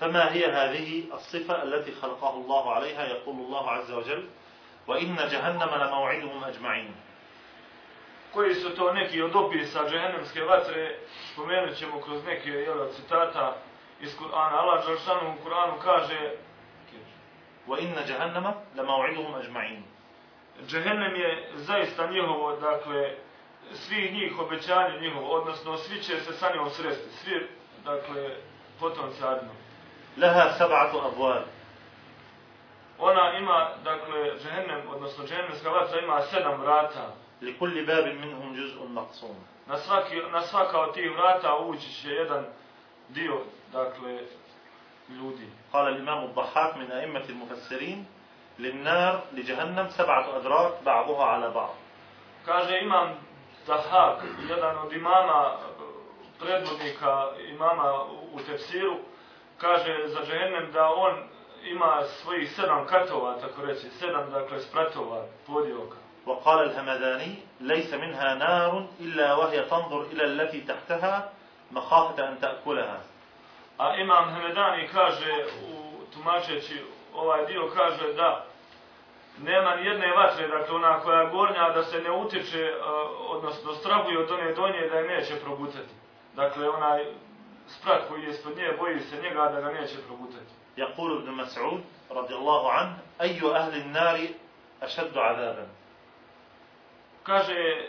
فما هي هذه الصفة التي خلقه الله عليها يقول الله عز وجل وإن جهنم لموعدهم أجمعين Koji su to neki od opisa džehennemske vatre, spomenut ćemo kroz neke jel, citata iz Kur'ana. Allah Đalšanu u Kur'anu kaže وإن جهنم لموعدهم أجمعين Džehennem je zaista njihovo, dakle, svi njih obećanje njihovo, odnosno svi će se sa njom sresti, svi, dakle, potomci Adama. لها سبعة أبواب Ona ima, dakle, džehennem, odnosno džehennemska vatra ima sedam vrata. لكل باب منهم جزء مقسوم Na, svaki, na svaka od tih vrata ući će jedan dio, dakle, ljudi. قال الإمام الضحاك من أئمة المفسرين للنار لجهنم سبعة أدراك بعضها على بعض Kaže imam Dahak, jedan od imama, predvodnika imama u tefsiru, kaže za džehennem da on ima svojih sedam katova, tako reći, sedam, dakle, spratova, podioka. وقال الهمداني ليس منها نار إلا وهي تنظر إلى التي تحتها مخافة أن تأكلها A imam Hemedani kaže, u, tumačeći ovaj dio, kaže da nema ni jedne vatre, dakle ona koja je gornja, da se ne utiče, odnosno strahuje od one donje da je neće progutati. Dakle, onaj sprat koji je ispod nje, boji se njega da ga neće progutati. يقول ابن مسعود رضي الله عنه أي أهل النار أشد عذابا Kaže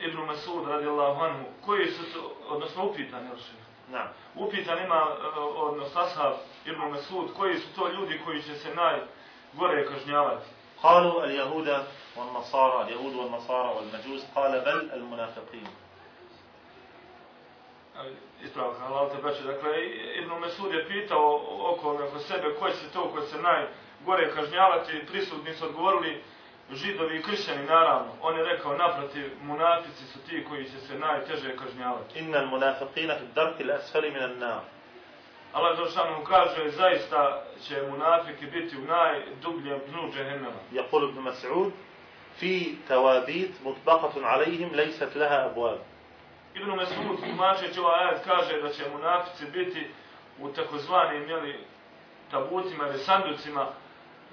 Ibn Masud radijallahu anhu, koji su to, odnosno upitan, še? نعم Upitan ima, e, odnosno ashab Ibn Masud, koji su to ljudi koji će se najgore kažnjavati. قالوا اليهود والنصارى اليهود والنصارى والمجوس قال بل المنافقين ispravak halal te braće. Dakle, Ibn Mesud je pitao oko, oko sebe koji se to koji se najgore kažnjavati. Prisutni su odgovorili židovi i kršćani, naravno. On je rekao, naprati, munafici su ti koji će se najteže kažnjavati. Innal munafiqina fi darki min an-nar. Allah Đoršanu mu kaže, zaista će munafiki biti u najdubljem dnu džehennama. Jakul Ibn Mas'ud, fi tawabit mutbaqatun alayhim laysat laha abwab. Ibn Mesud tumačeći ovaj ajat kaže da će munafici biti u takozvanim jeli, tabutima ili sanducima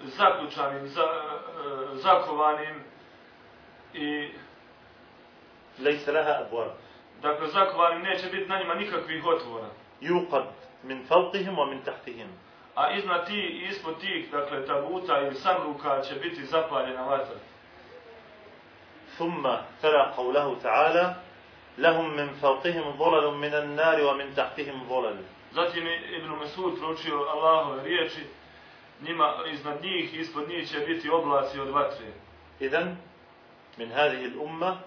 zaključanim, za, e, zakovanim i Lejsraha abuam. Dakle, zakovanim neće biti na njima nikakvih otvora. Juqad min falqihim wa min tahtihim. A iznad ti i ispod tih, dakle, tabuta ili sanduka će biti zapaljena vatra. Thumma tara qavlahu ta'ala لهم من فوقهم ظلل من النار ومن تحتهم ظلل Zatim je Ibn Mesud proučio Allahove riječi, njima, iznad njih i ispod njih će biti oblaci od vatre. إذن من هذه الأمة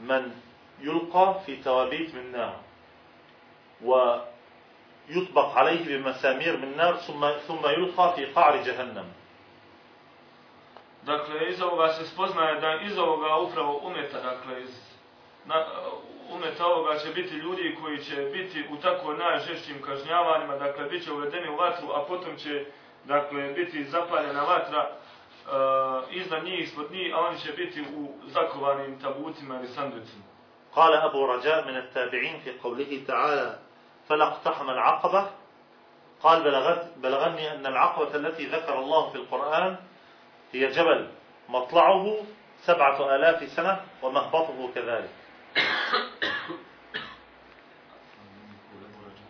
من يلقى في توابيت من نار ويطبق عليه بمسامير من نار ثم ثم يلقى في قعر جهنم Dakle, iz ovoga se spoznaje da iz ovoga upravo umeta, dakle, iz na, umeta ovoga će biti ljudi koji će biti u tako najžešćim kažnjavanjima, dakle, bit će uvedeni u vatru, a potom će, dakle, biti zapaljena vatra uh, iznad njih, ispod njih, a oni će biti u zakovanim tabutima ili sanducima. قال أبو رجاء من التابعين في قوله تعالى فلا اقتحم العقبة قال بلغت بلغني أن العقبة التي ذكر الله في القرآن هي جبل مطلعه سبعة آلاف سنة ومهبطه كذلك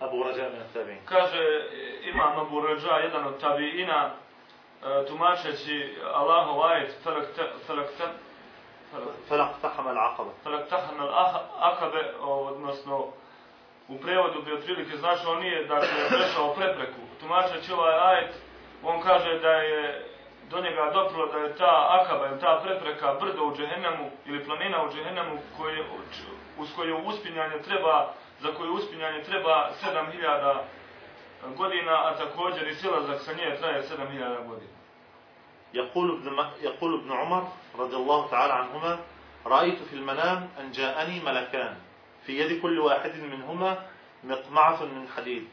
Abu Rađa ibn Kaže imam Abu Rađa, jedan od tabiina, e, tumačeći Allahu ajit Falaktan Falaktahama al-Aqabe Falaktahama al-Aqabe, odnosno u prevodu bi otprilike značilo nije da je prešao prepreku. Tumačeći ovaj ajit, on kaže da je do njega doprlo da je ta akaba ili ta prepreka brdo u džehennemu ili planina u džehennemu koje, uz koju uspinjanje treba, za koju uspinjanje treba 7000 godina, a također i silazak sa nje traje 7000 godina. يقول ابن يقول ابن عمر رضي الله تعالى عنهما رأيت في المنام أن جاءني ملكان في يد كل واحد منهما مقمعة من حديد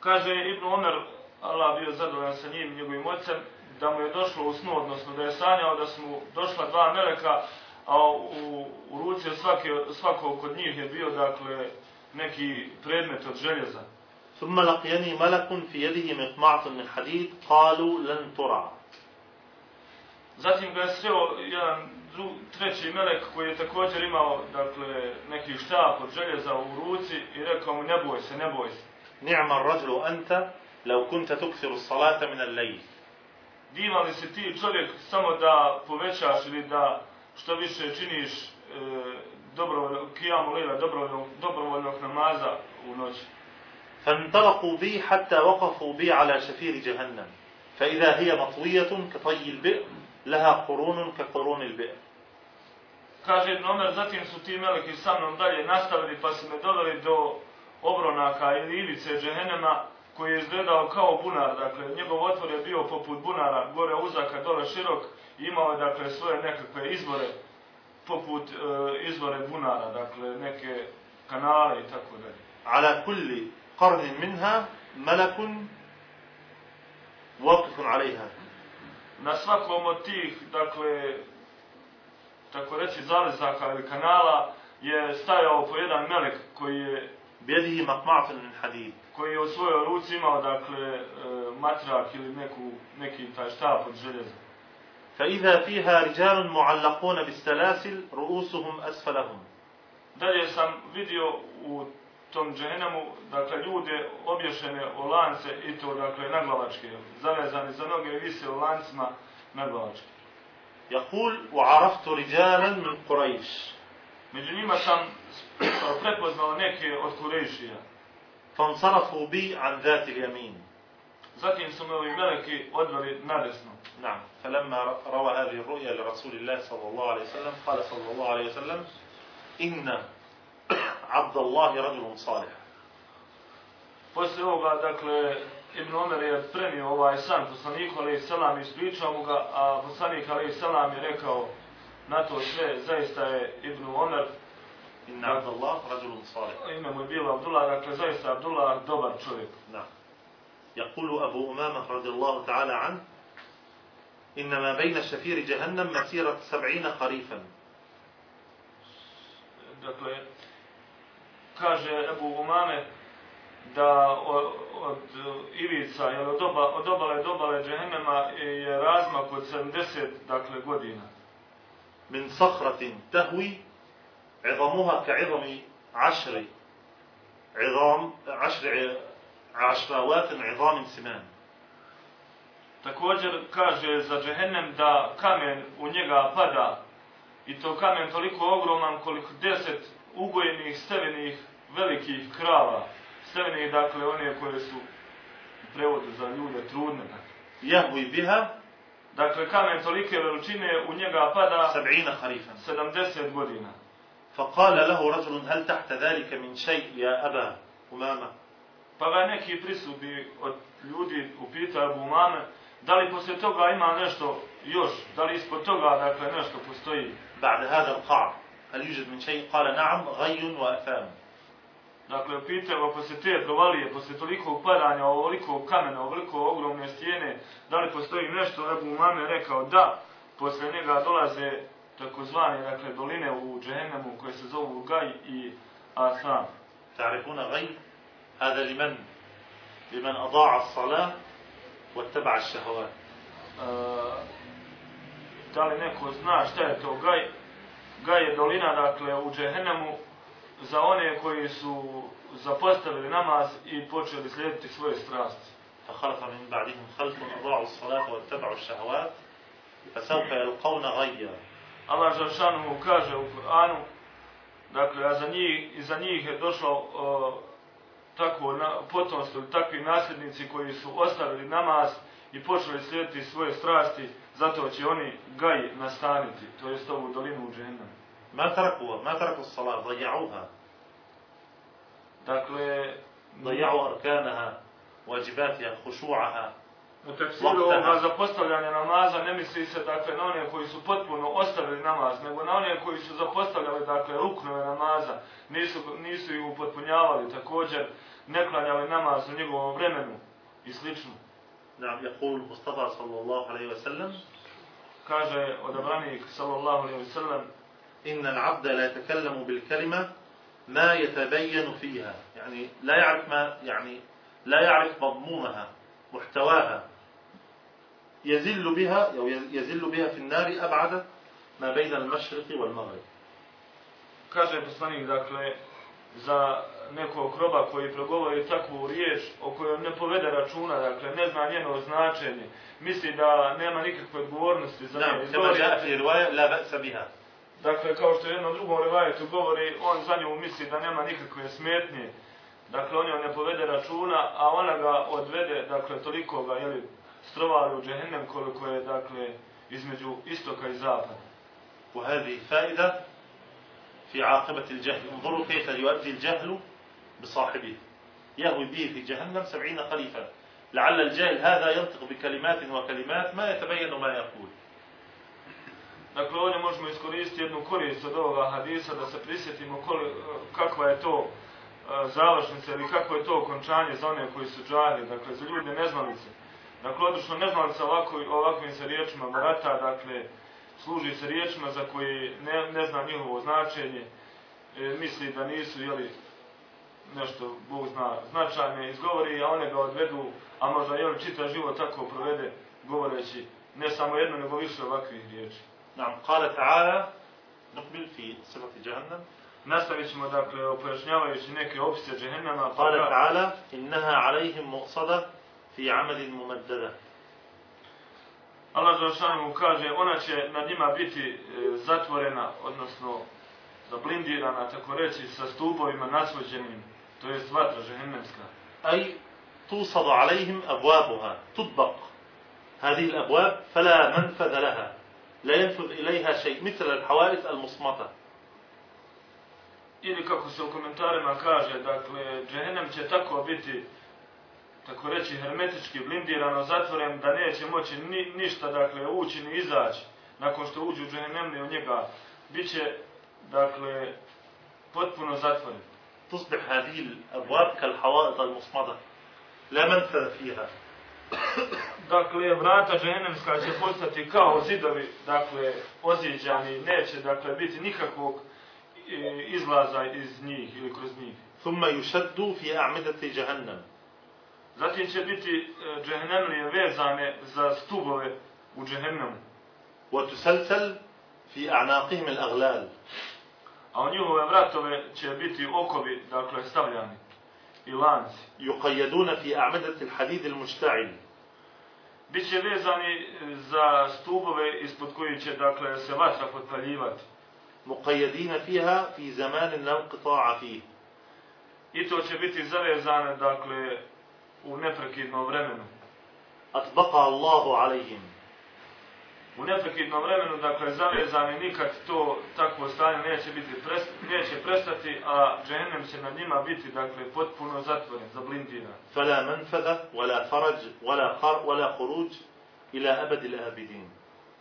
Kaže Ibn Omer, Allah bio zadovoljan sa njim, njegovim ocem, da mu je došlo u snu, odnosno da je sanjao da su mu došla dva meleka, a u, u ruci od svake, svakog od njih je bio, dakle, neki predmet od željeza. ثم لقيني ملك في يده مقمعة من حديد قالوا لن ترى Zatim ga je sreo jedan dru, treći melek koji je također imao dakle, neki štap od željeza u ruci i rekao mu ne boj se, ne boj se. نعم الرجل أنت لو كنت تكثر الصلاة من الليل Divan li si ti čovjek samo da povećaš ili da što više činiš e, dobrovoljno, kijamu lila, dobrovoljnog, dobrovoljnog namaza u noći. فانطلقوا بي حتى وقفوا بي على شفير جهنم فإذا هي مطوية كطي البئر leha قرون كقرون koruni lbe. Kaže Ibn Omer, zatim su ti meleki sa mnom dalje nastavili pa su me doveli do obronaka ili ivice džehennema koji je izgledao kao bunar, dakle njegov otvor je bio poput bunara, gore uzaka, dole širok, imao je dakle svoje nekakve izvore, poput e, izvore bunara, dakle neke kanale i tako dalje. Ala kulli qarnin minha melekun vakifun alaiha Na svakom od tih, dakle, tako reći, zalezaka ili kanala je stajao po jedan melek koji je بيده مقمعة من حديد koji je u svojoj ruci imao, dakle, e, matrak ili neku, neki taj štap od željeza. فإذا فيها رجال معلقون بالسلاسل رؤوسهم أسفلهم Dalje sam vidio u tom dženemu, dakle, ljude obješene o lance, i to, dakle, naglavačke, zavezane za noge, vise o lancima naglavačke. Jahul u araftu riđaran min Kurajiš. Među njima sam prepoznao neke od Kurajišija. Fansarafu bi an dhati ljamin. Zatim su me ovi veliki odveli nadesno. Na, felemma rava hadhi ruja li Rasulillah sallallahu alaihi sallam, kala sallallahu alaihi sallam, inna عبد الله رجل صالح Poslije ovoga, dakle, Ibn Omer je prenio ovaj san poslaniku, ali selam ispričao mu ga, a poslanik, ali selam je rekao na to sve, zaista je Ibn Omer, إن عبد الله رجل صالح ime mu je bilo Abdullah, dakle, zaista Abdullah dobar čovjek. نعم يقول أبو أمامة رضي الله تعالى عنه إن ما بين شفير جهنم مسيرة سبعين خريفا Dakle, kaže Ebu Umame da od, od Ivica, jel, od, oba, od obale do obale Džehennema je razmak od 70 dakle, godina. من صخرة تهوي عظمها كعظم عشر عظام عشر عشراوات عظام سمان Također kaže za Džehennem da kamen u njega pada i to kamen toliko ogroman koliko deset ugojenih, stevenih, velikih krava. Stevenih, dakle, one koje su u prevodu za ljude trudne. Dakle. يهوي بها dakle, kamen tolike veličine u njega pada سبعين خريفا 70 godina. فقال له رجل هل تحت ذلك من شيء يا أبا أمامة Pa ga neki prisutni od ljudi upitao Abu Umame, da li poslije toga ima nešto još, da li ispod toga, dakle, nešto postoji. بعد هذا القعر هل يوجد من شيء قال نعم غي وأفام Dakle, pitao ga poslije te provalije, poslije tolikog padanja, ovolikog kamena, ovoliko ogromne stijene, da li postoji nešto, Ebu Umame je rekao da, poslije njega dolaze takozvane, dakle, doline u Džehennemu koje se zovu Gaj i Asam. تعرفون غي هذا لمن لمن أضاع الصلاة واتبع الشهوات E, da li neko zna šta je to Gaj? Gaj je dolina, dakle, u Džehennemu za one koji su zapostavili namaz i počeli slijediti svoje strasti. فخلف من بعدهم خلف أضاعوا الصلاة واتبعوا الشهوات فسوف يلقون غيا Allah Žaršanu mu kaže u Kur'anu, dakle, a za njih, i za njih je došlo o, takvo na, potomstvo, ili takvi nasljednici koji su ostavili namaz i počeli slijediti svoje strasti, zato će oni gaj nastaniti, to jest ovu dolinu u džehennemu. Ma taraku, ma taraku salat, daja'uha. Dakle, daja'u arkanaha, vajibatija, hušu'aha. U tefsiru ovoga zapostavljanja namaza ne misli se dakle na one koji su potpuno ostavili namaz, nego na one koji su zapostavljali dakle ruknove namaza, nisu, nisu ih upotpunjavali, također ne klanjali namaz u njegovom vremenu i slično. Da, je kul Mustafa sallallahu alaihi wa sallam. Kaže odabranik sallallahu alaihi wa sallam, إن العبد لا يتكلم بالكلمة ما يتبين فيها يعني لا يعرف ما يعني لا يعرف مضمونها محتواها يزل بها أو يزل بها في النار أبعد ما بين المشرق والمغرب Kaže poslanik, dakle, za nekog roba koji progovori takvu riječ o kojoj ne povede računa, dakle, ne zna njeno značenje, misli da nema nikakve odgovornosti za نعم nje. كما Izgovori- جاء في رواية لا بأس بها Dakle, kao što je jednom drugom revajetu govori, on za nju misli da nema nikakve smetnje. Dakle, on joj ne povede računa, a ona ga odvede, dakle, toliko ga, jeli, strovari u džehennem koliko je, dakle, između istoka i zapada. وهذه فائدة في عاقبة الجهل انظروا كيف يؤدي الجهل بصاحبه يهوي به في جهنم سبعين خليفة لعل الجاهل هذا ينطق بكلمات وكلمات ما يتبين ما يقول Dakle, ovdje možemo iskoristiti jednu korist od ovoga hadisa da se prisjetimo koli, eh, kakva je to eh, završnica ili kakvo je to okončanje za one koji su džari, dakle, za ljude neznalice. Dakle, odlično neznalica ovako, ovakvim se riječima barata, dakle, služi se riječima za koji ne, ne zna njihovo značenje, e, misli da nisu, jeli, nešto, Bog zna, značajne izgovori, a one ga odvedu, a možda, jeli, čitav život tako provede, govoreći ne samo jedno, nego više ovakvih riječi. نعم قال تعالى نقبل في صفة جهنم Nastavit ćemo, dakle, pojašnjavajući neke pa قال ka- تعالى إنها عليهم مؤصدة في عمد ممددة Allah mu kaže, ona će nad njima biti e, zatvorena, odnosno zablindirana, tako reći, sa stupovima nasvođenim, to jest vatra žehennemska. أي توصد عليهم أبوابها تطبق هذه الأبواب فلا منفذ لها لا ينفذ إليها شيء مثل الحوائط المصمتة Ili kako se u komentarima kaže, dakle, džehennem će tako biti, tako reći, hermetički blindirano, zatvoren, da neće moći ni, ništa, dakle, ući ni izaći. Nakon što uđu u džehennem i u njega, bit će, dakle, potpuno zatvoren. تصبح هذه الأبواب كالحوائط المصمدة لا منفذ فيها dakle, vrata ženevska će postati kao zidovi, dakle, oziđani, neće, dakle, biti nikakvog e, izlaza iz njih ili kroz njih. Thumma yushaddu fi a'midati jahannam. Zatim će biti e, džehennemlije vezane za stubove u džehennemu. Wa tusalsal fi a'naqihim al-aghlal. A njihove vratove će biti okovi, dakle, stavljani i lanci. Juqayyaduna fi a'madati al-hadid al-mushta'il. Biće vezani za stubove ispod kojih će dakle se vatra potpaljivati. Muqayyadina fiha fi zaman al-inqita'a fi. I to će biti zavezane dakle u neprekidno vremenu. Atbaqa Allahu alayhim u neprekidnom vremenu, dakle, zavezani nikad to takvo stanje neće, biti pres, neće prestati, a džehennem će nad njima biti, dakle, potpuno zatvoren, zablindiran. Fala manfada, wala faraj, wala har, wala huruđ, ila abad ila abidin.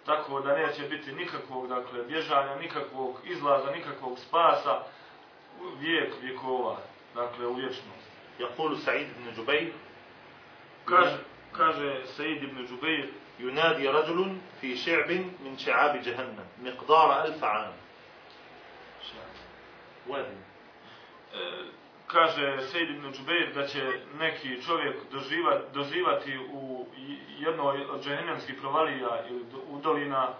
Tako da neće biti nikakvog, dakle, bježanja, nikakvog izlaza, nikakvog spasa, vijek, vjekova, dakle, u vječnost. Jakulu Sa'id ibn Džubeir? Kaže, kaže Sa'id ibn Džubeir, ينادي رجل في شعب من شعاب جهنم مقدار ألف عام وادي e, kaže Sejid ibn Džubeir da će neki čovjek doživa, doživati u jednoj od džehennemskih provalija ili do- u dolina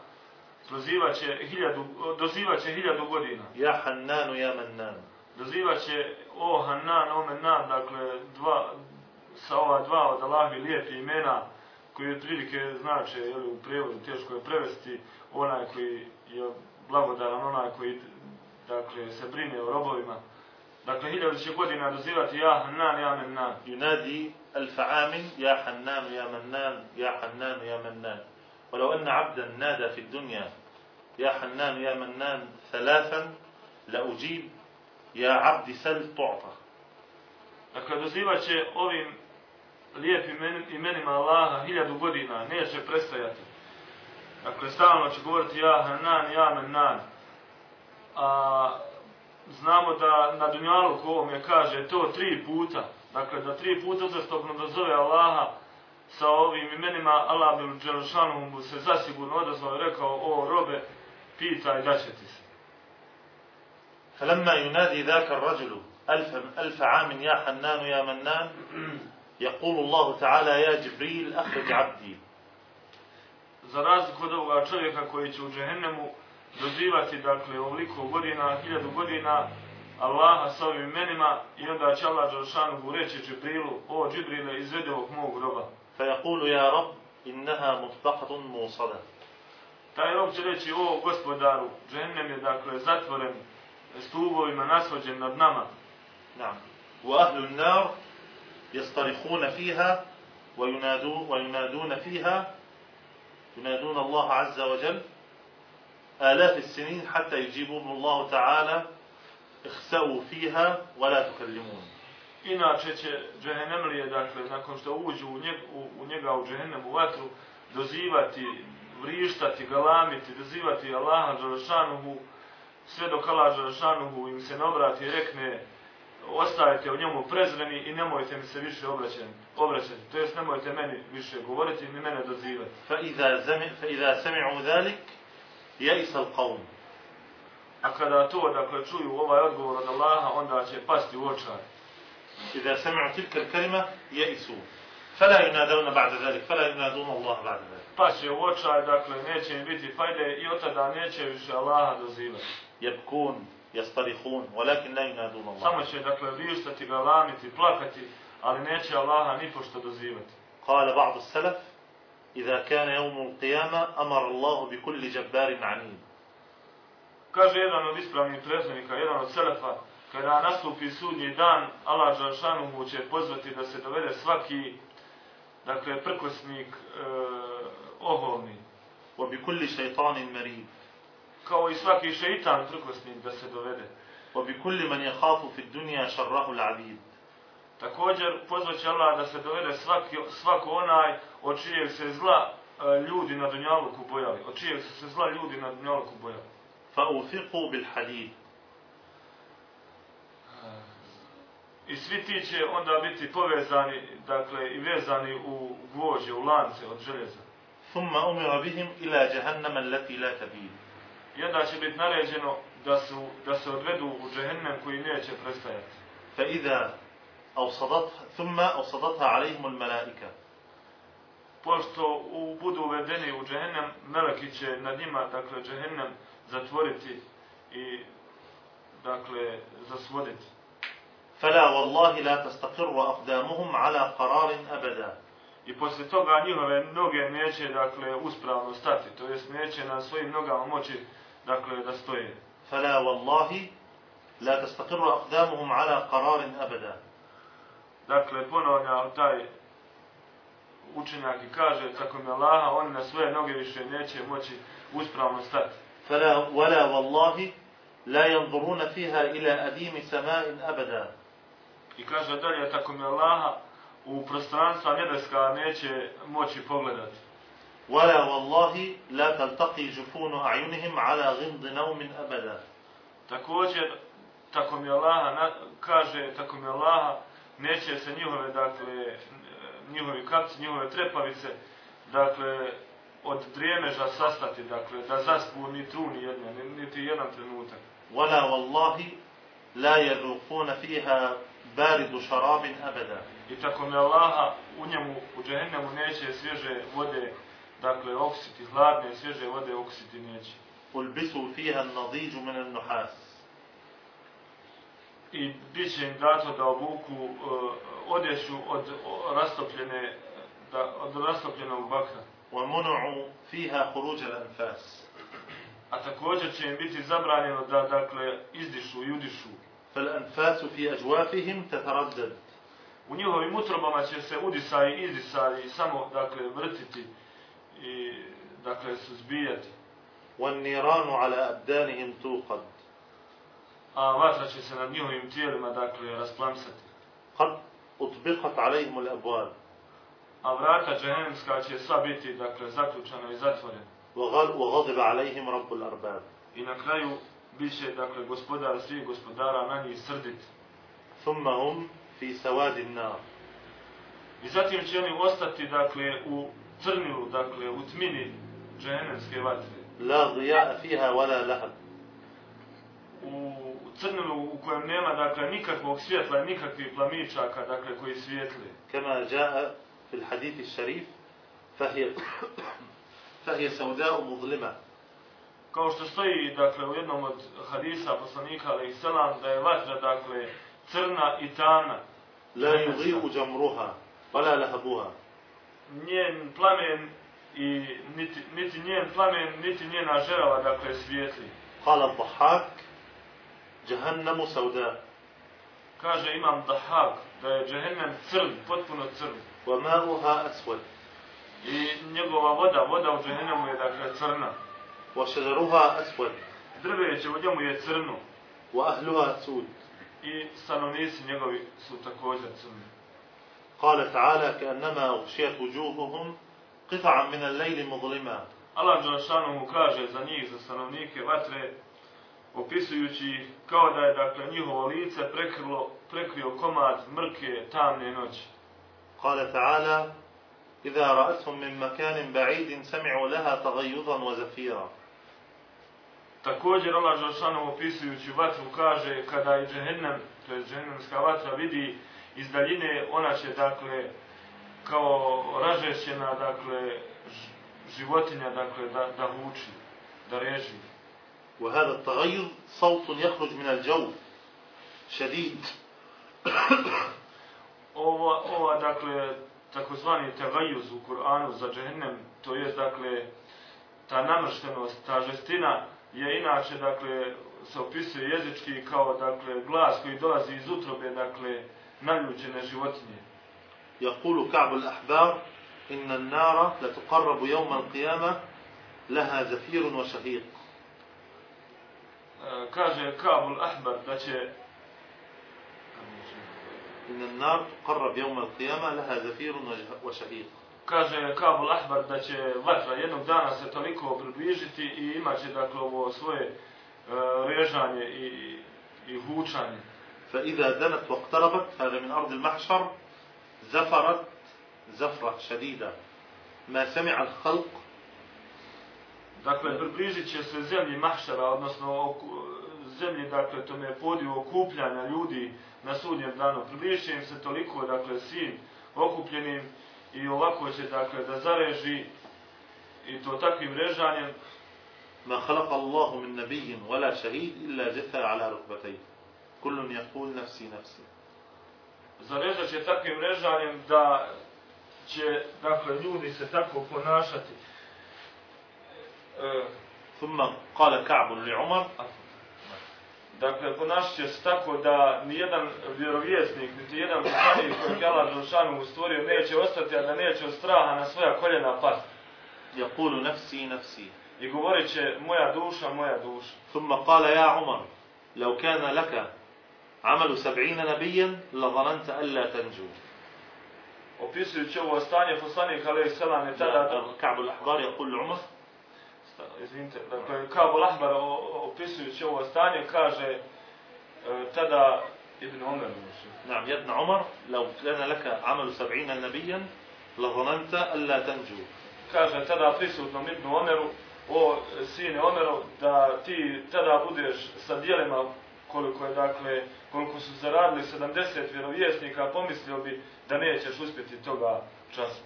prozivaće hiljadu, dozivaće hiljadu godina. يا حنان يا منان Dozivaće o Hanan, o Menan, dakle dva, sa ova dva od Allahovi lijepi imena koji otprilike znače, jel, u prijevodu teško je prevesti, onaj koji je blagodaran, onaj koji dakle, se brine o robovima. Dakle, hiljadu će godina dozivati ja Hanan, ja Menan. ينادي ألف عام يا حنان يا منان يا حنان يا منان ولو أن عبدا نادى في الدنيا يا حنان يا منان ثلاثا لأجيب يا عبد سل تعطى Dakle, dozivat će ovim lijepim imen- imenima Allaha hiljadu godina, neće prestajati. Dakle, stalno će govoriti ja Hanan, ja Menan. A znamo da na Dunjalu ko ovom je kaže to tri puta. Dakle, da tri puta uzastopno dozove Allaha sa ovim imenima, Allah bi Đelšanu mu se zasigurno odazvao i rekao, o robe, pitaj da će ti se. فلما ينادي ذاك الرجل ألف, ألف عام يا حنان يا منان يقول الله تعالى يا جبريل أخرج عبدي Za razliku od ovoga čovjeka koji će u džehennemu dozivati, dakle, ovoliko godina, hiljadu godina, Allaha sa ovim imenima i onda će Allah Đalšanu reći Džibrilu, o Džibrile, izvedi ovog mog groba. فيقول يا رب إنها مطبقة موصدة Taj rob će reći, o gospodaru, džehennem je, dakle, zatvoren stubovima nasvođen nad nama. نعم وأهل النار يصطرخون فيها وينادون, وينادون فيها ينادون الله عز وجل آلاف السنين حتى يجيبهم الله تعالى اخسأوا فيها ولا تكلمون Inače će džehennemlije, dakle, nakon što uđu u njega u, u, njega u džehennem u vatru, dozivati, vrištati, galamiti, dozivati Allaha Đalešanuhu, sve dok Allah Đalešanuhu im se ne obrati i rekne ostajete u njemu prezreni i nemojte mi se više obraćati. Obraćati, to jest nemojte meni više govoriti ni mene dozivati. Fa iza zami fa iza sami'u zalik yaisa al-qawm. A kada to da dakle, čuju ovaj odgovor od Allaha, onda će pasti u očaj. Iza sami'u tilka al-kalima yaisu. Fala yunadawna ba'da zalik, fala yunadawna Allah ba'da zalik. Pa će u očaj, dakle, neće im biti fajde i od tada neće više Allaha dozivati. Jebkun, يصطرخون ولكن لا ينادون الله Samo će, dakle, vištati, galamiti, plakati, ali neće Allaha ni pošto dozivati. قال بعض السلف إذا كان يوم القيامة أمر الله بكل جبار عنيد Kaže jedan od ispravnih prethodnika, jedan od selefa, kada nastupi sudnji dan, Allah Đalšanu mu će pozvati da se dovede svaki, dakle, prkosnik e, oholni, وبكل شيطان مريد kao i svaki šeitan prkosnik da se dovede. وبكل من يخاف في الدنيا شره العبيد Također, pozvaće Allah da se dovede svaki, svako onaj od čijeg se zla e, ljudi na Dunjaluku bojali, od čijeg su se zla ljudi na Dunjaluku bojali. فأوثقوا بالحديد I svi ti će onda biti povezani, dakle, i vezani u gvođe, u lance od željeza. ثم أمر بهم إلى جهنم التي لا تبيد I onda će biti naređeno da, su, da se odvedu u džehennem koji neće prestajati. فإذا أوصدتها ثم أوصدتها عليهم الملائكة Pošto u, budu uvedeni u džehennem, meleki će nad njima, dakle, džehennem zatvoriti i, dakle, zasvoditi. فلا والله لا تستقر أقدامهم على قرار أبدا I poslije toga njihove noge neće, dakle, uspravno stati, to jest neće na svojim nogama moći, dakle da stoje. Fala wallahi la tastaqirru aqdamuhum ala qarar abada. Dakle ponavlja taj učenjak i kaže tako mi Allaha oni na svoje noge više neće moći uspravno stati. Fala wala wallahi la yanzuruna fiha ila adim sama'in abada. I kaže dalje tako mi Allaha u prostranstva nebeska neće moći pogledati. ولا والله لا تلتقي جفون أعينهم على غمض نوم أبدا Također, tako mi Allaha na, kaže, tako mi Allaha, neće se njihove, dakle, njihovi kapci, njihove trepavice, dakle, od drijemeža sastati, dakle, da zaspu ni truni jedne, ni- niti jedan trenutak. ولا والله لا يذوقون فيها بارد شراب أبدا I tako mi Allaha, u njemu, u džehennemu neće svježe vode, dakle, oksiti, hladne, svježe vode oksiti neće. ألبسوا فيها النضيج من النحاس I bit će im dato da obuku uh, odjeću od rastopljene, da, od rastopljenog bakra. ومنعوا فيها خروج الأنفاس A također će im biti zabranjeno da, dakle, izdišu i udišu. فالأنفاس في أجوافهم تتردد U njihovim utrobama će se udisaj i izdisaj samo, dakle, vrtiti i, dakle, suzbijati. والنيران على أبدانهم توقد A vatra će se nad njihovim tijelima, dakle, rasplamsati. قد أطبقت عليهم الأبواب A vrata džehennemska će sva biti, dakle, zaključana i zatvorena. وغل- وغضب عليهم رب الأرباب I na kraju bit će, dakle, gospodar svih gospodara na njih srdit. ثم هم في سواد النار I zatim će oni ostati, dakle, u crnju, dakle, u tmini džehennemske vatre. La zija fiha wala lahab. U, u crnilu u kojem nema, dakle, nikakvog svjetla, nikakvih plamičaka, dakle, koji svjetli. Kama jaa fil hadithi šarif, fahije saudau muzlima. Kao što stoji, dakle, u jednom od hadisa poslanika, ali selam, da je vatra, dakle, crna i tana. La yuzihu jamruha, wala lahabuha njen plamen i niti, niti njen plamen, niti njena žerava, dakle, svijetli. Hala Dahak, džahannamu sauda. Kaže imam Dahak, da je džahannam crn, potpuno crn. Wa ma'uha aswad. I njegova voda, voda u džahannamu je, dakle, crna. Wa šajaruha aswad. Drveće u njemu je crno. Wa ahluha sud. I stanovnici njegovi su također crni. قال تعالى كأنما أغشيت وجوههم قطعا من الليل مظلما Allah Đelšanu mu kaže za njih, za stanovnike vatre, opisujući ih kao da je dakle njihovo lice prekrilo, prekrio komad mrke tamne noći. قال تعالى إذا رأتهم من مكان بعيد سمعوا لها تغيظا وزفيرا Također Allah Đelšanu opisujući vatru kaže kada i džehennem, to je džehennemska vatra, vidi iz daljine, ona će dakle kao ražešćena dakle ž- životinja dakle da, da huči, da reži. وهذا التغيظ صوت يخرج من الجوف شديد ova, ova dakle, takozvani tegajuz u Kur'anu za džehennem, to jest, dakle, ta namrštenost, ta žestina, je inače, dakle, se opisuje jezički kao, dakle, glas koji dolazi iz utrobe, dakle, يقول كعب الأحبار إن النار لتقرب يوم القيامة لها زفير وشهيق. آه، كاجي كعب الأحبار داتي إن النار تقرب يوم القيامة لها زفير وشهيق. kaže Kabul Ahbar da će vatra jednog dana se toliko približiti i imaće dakle ovo svoje آه، uh, režanje i, i hučanje. فإذا دنت واقتربت هذا من أرض المحشر زفرت زفرة شديدة ما سمع الخلق Dakle, približit će se zemlji mahšara, odnosno zemlji, dakle, tome podiju okupljanja ljudi na sudnjem danu. Približit će im se toliko, dakle, svim okupljenim i ovako će, dakle, da zareži i to takvim režanjem, ما خلق الله من نبي ولا شهيد إلا جثى على ركبتيه كل يقول نفسي نفسي zarežat će takvim režanjem da će, dakle, ljudi se tako ponašati. E, ثم قال كعب لعمر Dakle, ponašat će se tako da nijedan vjerovjesnik, niti jedan poslanik kojeg je Allah Đelšanu stvorio neće ostati, a da neće od straha na svoja koljena pasti. يقول نفسي نفسي I govorit će moja duša, moja duša. ثم قال يا عمر لو كان لك عمل سبعين نبيا لظننت ألا تنجو Opisujući ovo stanje, poslanik alaih selam je tada, كعب الأحبار يقول لعمر izvinite, dakle, kao Lahbar opisujući ovo stanje, kaže e, tada Ibn Omer, نعم يا ابن عمر لو كان لك عمل سبعين نبيا لظننت ألا تنجو kaže tada prisutnom Ibn Omeru, o sine Omerov, da ti tada budeš sa dijelima koliko je dakle, koliko su zaradili 70 vjerovjesnika, pomislio bi da nećeš uspjeti toga časa.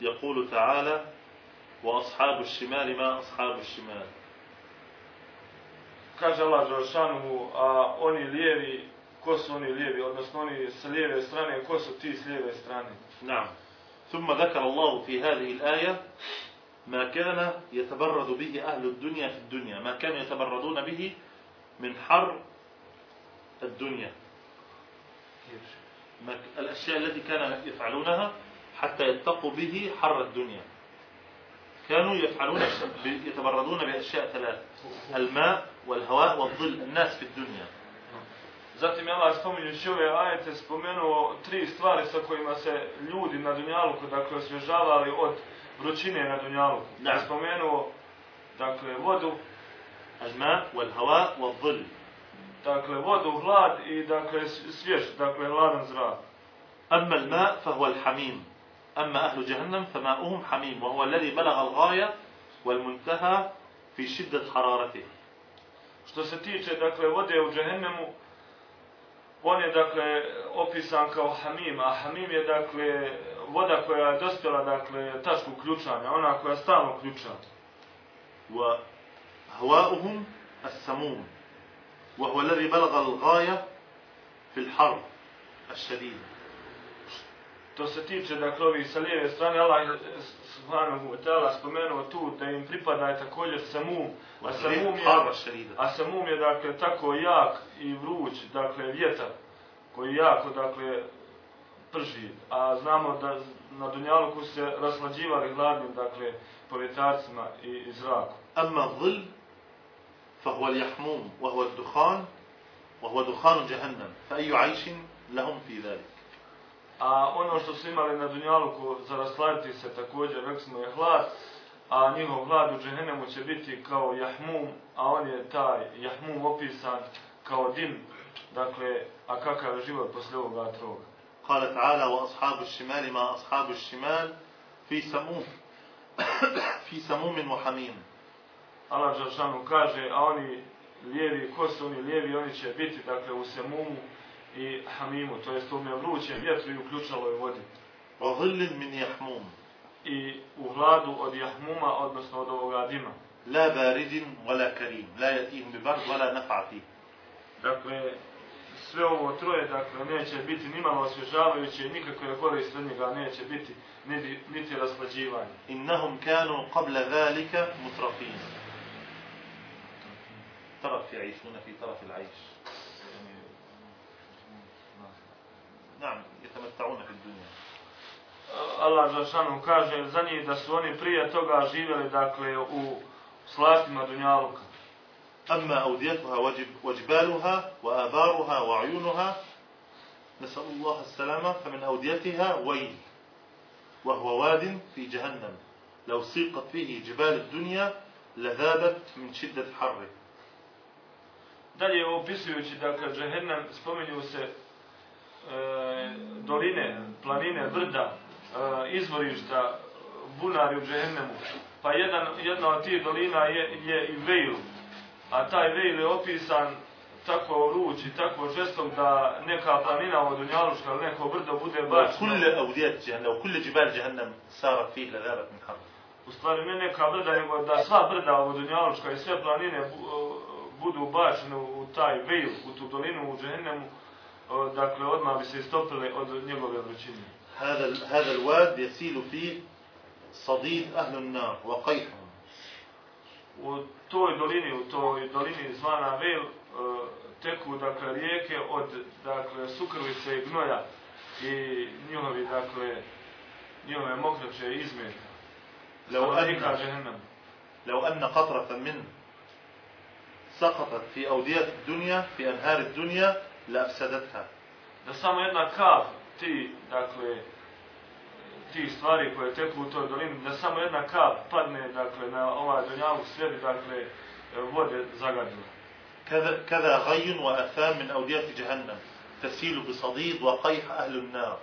يقول تعالى وأصحاب الشمال ما أصحاب الشمال Kaže Allah Đelšanu, a oni lijevi, ko su oni lijevi, odnosno oni sa lijeve strane, ko su ti s lijeve strane? نعم ثم ذكر الله في هذه الآية ما كان يتبرد به أهل الدنيا في الدنيا ما كانوا يتبردون به من حر الدنيا الأشياء التي كانوا يفعلونها حتى يتقوا به حر الدنيا كانوا يفعلون يتبردون بأشياء ثلاث الماء والهواء والظل الناس في الدنيا Zatim je Allah spominjući ove ajete spomenuo tri stvari sa kojima se ljudi na Dunjaluku, dakle, osvježavali od vrućine na Dunjaluku. Da. Spomenuo, dakle, vodu, الماء والهواء والظل dakle, vodu, hlad i, dakle, svjež, dakle, hladan zrak. أما الماء فهو الحميم أما أهل جهنم فماؤهم حميم وهو الذي بلغ الغاية والمنتهى في شدة حرارته Što se tiče, dakle, vode u džehennemu, on je, dakle, opisan kao hamim, a hamim je, dakle, voda koja je dospjela, dakle, tačku ključanja, ona koja stalno ključa. وهواؤهم السموم وهو الذي بلغ الغاية في الحرب الشديد To se tiče, dakle, ovih sa lijeve strane, Allah je subhanahu wa ta'ala spomenuo tu da im pripada je također samum, a samum je, حرب الشديدة a samum je, dakle, tako jak i vruć, dakle, vjetar, koji jako, dakle, prži. A znamo da na Dunjaluku se raslađivali hladnim, dakle, povjetarcima i, i zrakom. أما الظل فهو اليحموم وهو الدخان وهو دخان جهنم فأي عيش لهم في ذلك A ono što su imali na Dunjaluku za rasladiti se također, rekli smo je hlad, a njihov hlad u džehennemu će biti kao jahmum, a on je taj jahmum opisan kao dim, dakle, a kakav je život poslije ovoga troga. قال تعالى وأصحاب الشمال ما أصحاب الشمال في سموم في سموم وحميم Allah Đalšanu kaže, a oni lijevi, ko su oni lijevi, oni će biti, dakle, u semumu i hamimu, to jest u me vrućem vjetru i uključaloj vodi. وظل من يحموم I u hladu od jahmuma, odnosno od ovoga dima. لا بارد ولا كريم لا يأتيهم ببرد ولا نفع فيه Dakle, sve ovo troje, dakle, neće biti nimalo osvježavajuće i nikakve koriste od njega neće biti niti, niti raslađivanje. إنهم كانوا قبل ذلك مترفين ترف يعيشون في طرف العيش. نعم يتمتعون في الدنيا. Allah Žešanu kaže za njih da su oni prije toga živjeli, dakle, u slastima Dunjaluka. أما أوديتها وجب وجبالها وآبارها وعيونها نسأل الله السلامة فمن أوديتها ويل وهو واد في جهنم. لو سيقت فيه جبال الدنيا لذابت من شدة حره. Dalje opisujući dakle džehennem spominju se e, doline, planine, vrda, e, izvorišta, bunari u džehennemu. Pa jedan, jedna od tih dolina je, je i Vejl. A taj Vejl je opisan tako ruč i tako žestom da neka planina od Dunjaluška ili neko brdo bude baš... Kulle avdijet džehennem, kulle džibar džehennem, sara fih le verat min U stvari ne neka brda, nego da sva brda od Dunjaluška i sve planine e, budu bačene u taj Vejl, u tu dolinu u Džehennemu, dakle odmah bi se istopile od njegove vrućine. هذا هذا الواد يسيل فيه صديد أهل النار وقيحهم U toj dolini, u toj dolini zvana Vejl, e, teku dakle rijeke od dakle sukrvice i gnoja i njihovi dakle njihove mokraće i izmeta. لو أن. لو أن قطرة منه سقطت في أودية الدنيا في أنهار الدنيا لأفسدتها Da samo jedna kap ti, dakle, ti stvari koje teku u toj dolini, da samo jedna kap padne, dakle, na ovaj donjavuk sve bi, dakle, vode zagadilo. كذا كذا غي وأثام من أودية جهنم تسيل بصديد وقيح أهل النار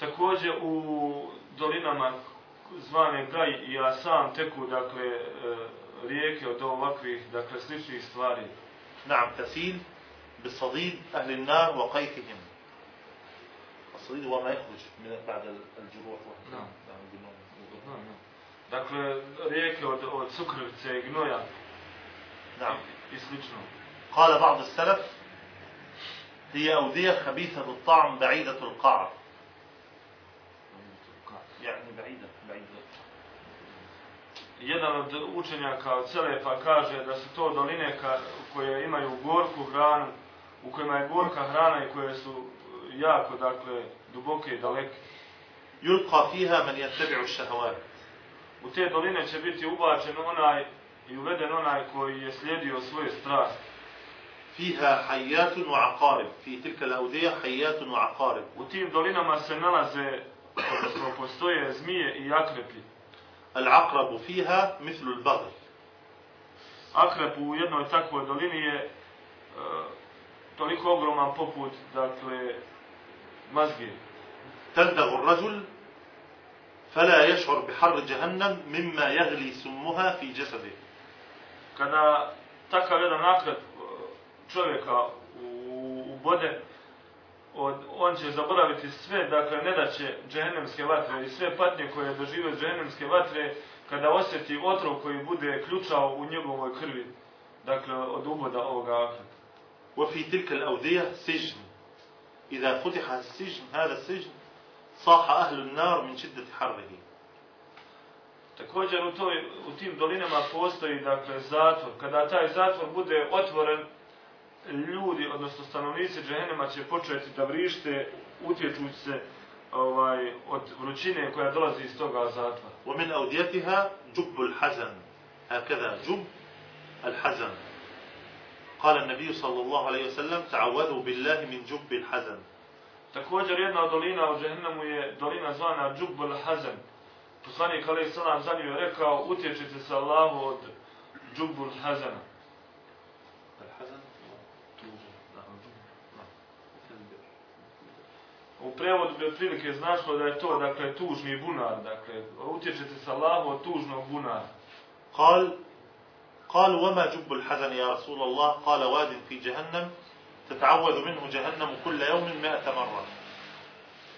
Također u dolinama zvane Gaj i Asam teku, dakle, e, rijeke od ovakvih, dakle, sličnih stvari. نعم تسيل بصديد أهل النار وقيحهم الصديد هو ما يخرج من بعد الجروح نعم. نعم بالنوم. Dakle, rijeke od, od cukrvice i gnoja نعم i slično. قال بعض السلف هي أودية خبيثة الطعم بعيدة القعر Jedan od učenjaka od Selefa kaže da su to doline ka, koje imaju gorku hranu, u kojima je gorka hrana i koje su jako, dakle, duboke i daleke. يلقى فيها من يتبع الشهوات U te doline će biti ubačen onaj i uveden onaj koji je slijedio svoje strasti. فيها حيات وعقارب في تلك الأودية حيات وعقارب U tim dolinama se nalaze, odnosno postoje zmije i akrepi. العقرب فيها مثل البغل Akrep u jednoj takvoj dolini je e, toliko ogroman poput, dakle, mazge. تلدغ الرجل فلا يشعر بحر جهنم مما يغلي سمها في جسده kada takav jedan e, čovjeka ubode, od, on će zaboraviti sve, dakle, ne da će džehennemske vatre i sve patnje koje dožive džehennemske vatre, kada osjeti otrov koji bude ključao u njegovoj krvi, dakle, od uboda ovoga akrata. وفي تلك الأودية سجن إذا فتح السجن هذا السجن صاح أهل النار من شدة حره Također u, toj, u tim dolinama postoji dakle zatvor. Kada taj zatvor bude otvoren, ljudi, odnosno stanovnici džehennema će početi da vrište, utječući se ovaj, od vrućine koja dolazi iz toga zatvora. ومن أوديتها جب الحزن هكذا جب الحزن قال النبي صلى الله عليه وسلم تعوذوا بالله من جب الحزن Također jedna od dolina u džehennemu je dolina zvana Džubbul Hazan. Poslanik alaih salam za nju je rekao, utječite se Allahu od Džubbul Hazana. U prevodu bi otprilike značilo da je to, dakle, tužni bunar, dakle, utječete se Allahu od tužnog bunara. قال قال وما جب الحزن يا رسول الله قال واد في جهنم تتعوذ منه جهنم كل يوم مئة مرة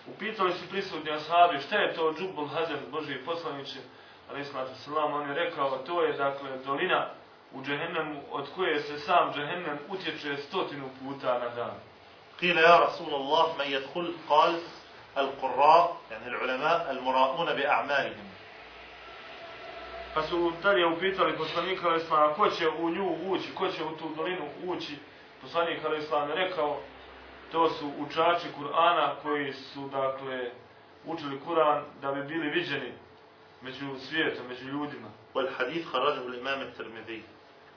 Upitali su prisutni ashabi šta je to Džubbul Hazan, Boži poslaniće, ali ismatu salam, on je rekao, to je dakle dolina u džehennemu od koje se sam džehennem utječe stotinu puta na dan. قيل يا رسول الله من يدخل قال القراء يعني العلماء المراؤون بأعمالهم Pa su dalje upitali poslanika ali islam, ko će u nju ući, ko će u tu dolinu ući, poslanik ali islam je rekao, to su učači Kur'ana koji su, dakle, učili Kur'an da bi bili viđeni među svijetom, među ljudima. والحديث خرجه الإمام الترمذي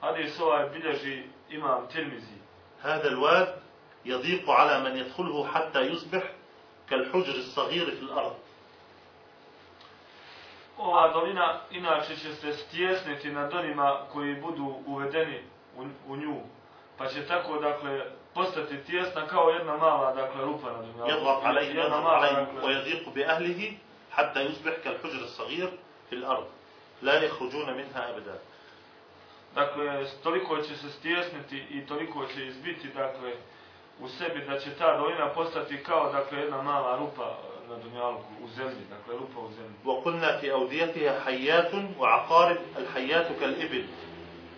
Hadis ovaj bilježi imam Tirmizi. هذا الواد يضيق على من يدخله حتى يصبح كالحجر الصغير في الأرض Ova dolina inače će se stjesniti nad onima koji budu uvedeni u, u nju. Pa će tako, dakle, postati tjesna kao jedna mala, dakle, rupa na dunjalu. يضغط عليه Jedna mala, dakle, ويضيق بأهله حتى يصبح كالحجر الصغير في الأرض لا يخرجون منها أبدا dakle, toliko će se stjesniti i toliko će izbiti, dakle, u sebi da će ta dolina postati kao, dakle, jedna mala rupa na dunjalku, u zemlji, dakle, rupa u zemlji. وقلنا في أوديتها حيات وعقارب الحيات كالإبل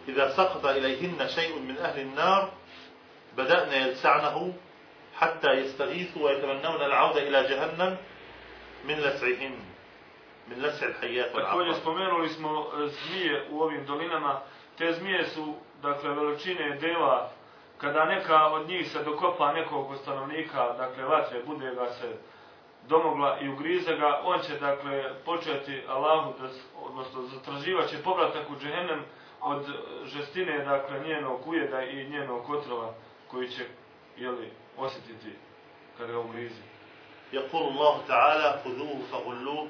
إذا سقط إليهن شيء من أهل النار بدأنا يلسعنه حتى يستغيثوا ويتمنون العودة إلى جهنم من لسعهن من لسع الحيات Također والعقارب spomenuli smo e, zmije u ovim dolinama. Te zmije su, dakle, veličine deva. Kada neka od njih se dokopa nekog od stanovnika, dakle, vatre, bude ga se domogla i ugrize ga, on će, dakle, početi Allahu, da, s- odnosno, zatraživat će povratak u džehennem od žestine, dakle, njenog ujeda i njenog otrova koji će, jeli, osjetiti kada ga ugrize. يقول الله تعالى خذوه فغلوه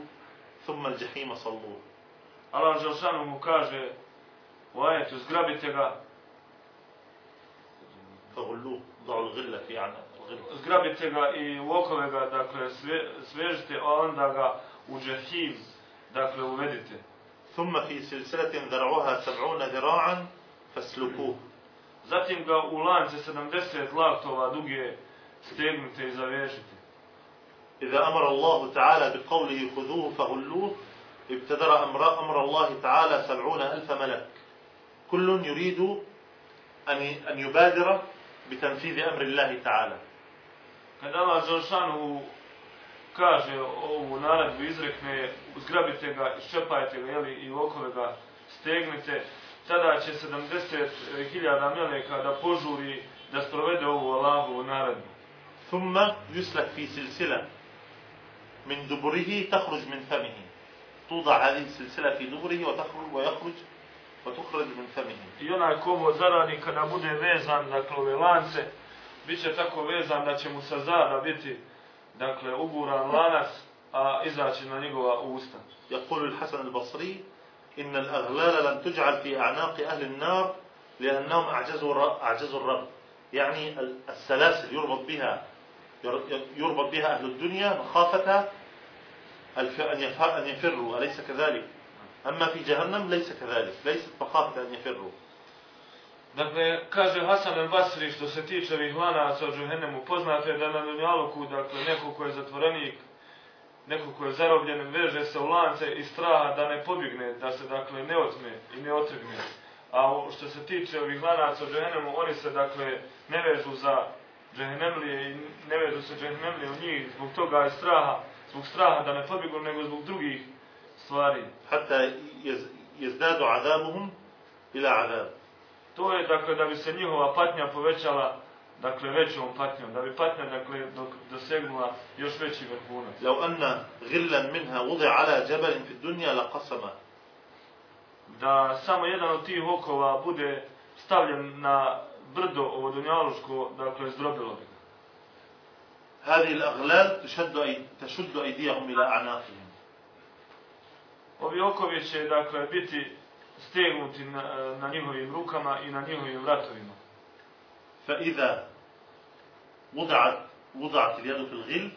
ثم الجحيم صلوه Allah Želšanu mu kaže u ajetu, zgrabite ga, فغلوه ضعوا الغلة في عن الغلة zgrabite ga i u okove ga, dakle, sve, svežite, a onda ga u džahim, dakle, uvedite. ثم في سلسلة ذرعها سبعون ذراعا فاسلكوه Zatim ga u lance 70 laktova duge stegnite i zavežite. إذا أمر الله تعالى بقوله خذوه فغلوه ابتدر أمر, أمر الله تعالى سبعون ألف ملك كل يريد أن أن يبادر بتنفيذ أمر الله تعالى Kada Allah Želšanu kaže ovu naredbu, izrekne, zgrabite ga, iščepajte ga, jeli, i okove ga stegnite, tada će 70.000 meleka da požuri da sprovede ovu Allahovu naredbu. ثم يسلك في سلسلة من دبره تخرج من فمه توضع هذه السلسلة في دبره وتخرج ويخرج وتخرج من فمه. I onaj kovo zarani kada bude vezan, dakle, ove lance, bit će tako vezan da će mu sa zada biti, dakle, uguran lanac, a izaći na njegova usta. يقول الحسن البصري إن الأغلال لم تجعل في أعناق أهل النار لأنهم أعجزوا أعجزوا الرب. يعني ال- السلاسل يربط بها ير- يربط بها أهل الدنيا مخافة أن يفروا أليس كذلك؟ أما في جهنم ليس كذلك ليست مخافة أن يفروا Dakle, kaže Hasan el Basri što se tiče ovih lanaca u džehennemu, poznato je da na Dunjaluku, dakle, neko ko je zatvorenik, neko ko je zarobljen, veže se u lance i straha da ne pobjegne, da se, dakle, ne otme i ne otrgne. A o- što se tiče ovih lanaca u džehennemu, oni se, dakle, ne vežu za džehennemlije i ne vežu se džehennemlije u njih zbog toga i straha, zbog straha da ne pobjegnu, nego zbog drugih stvari. حتى يز- يزداد عذابهم إلى عذاب To je, dakle, da bi se njihova patnja povećala, dakle, većom patnjom, da bi patnja, dakle, dok dosegnula još veći vrhunac. لو أن غلا منها وضع على جبل في الدنيا لقسمه Da samo jedan od tih okova bude stavljen na brdo ovo dunjaluško, dakle, zdrobilo bi ga. هذه الأغلال تشد, أي... تشد أيديهم إلى أعناقهم Ovi okovi će, dakle, biti stegnuti na, na njihovim rukama i na njihovim vratovima. فإذا وضعت وضعت اليد في الغل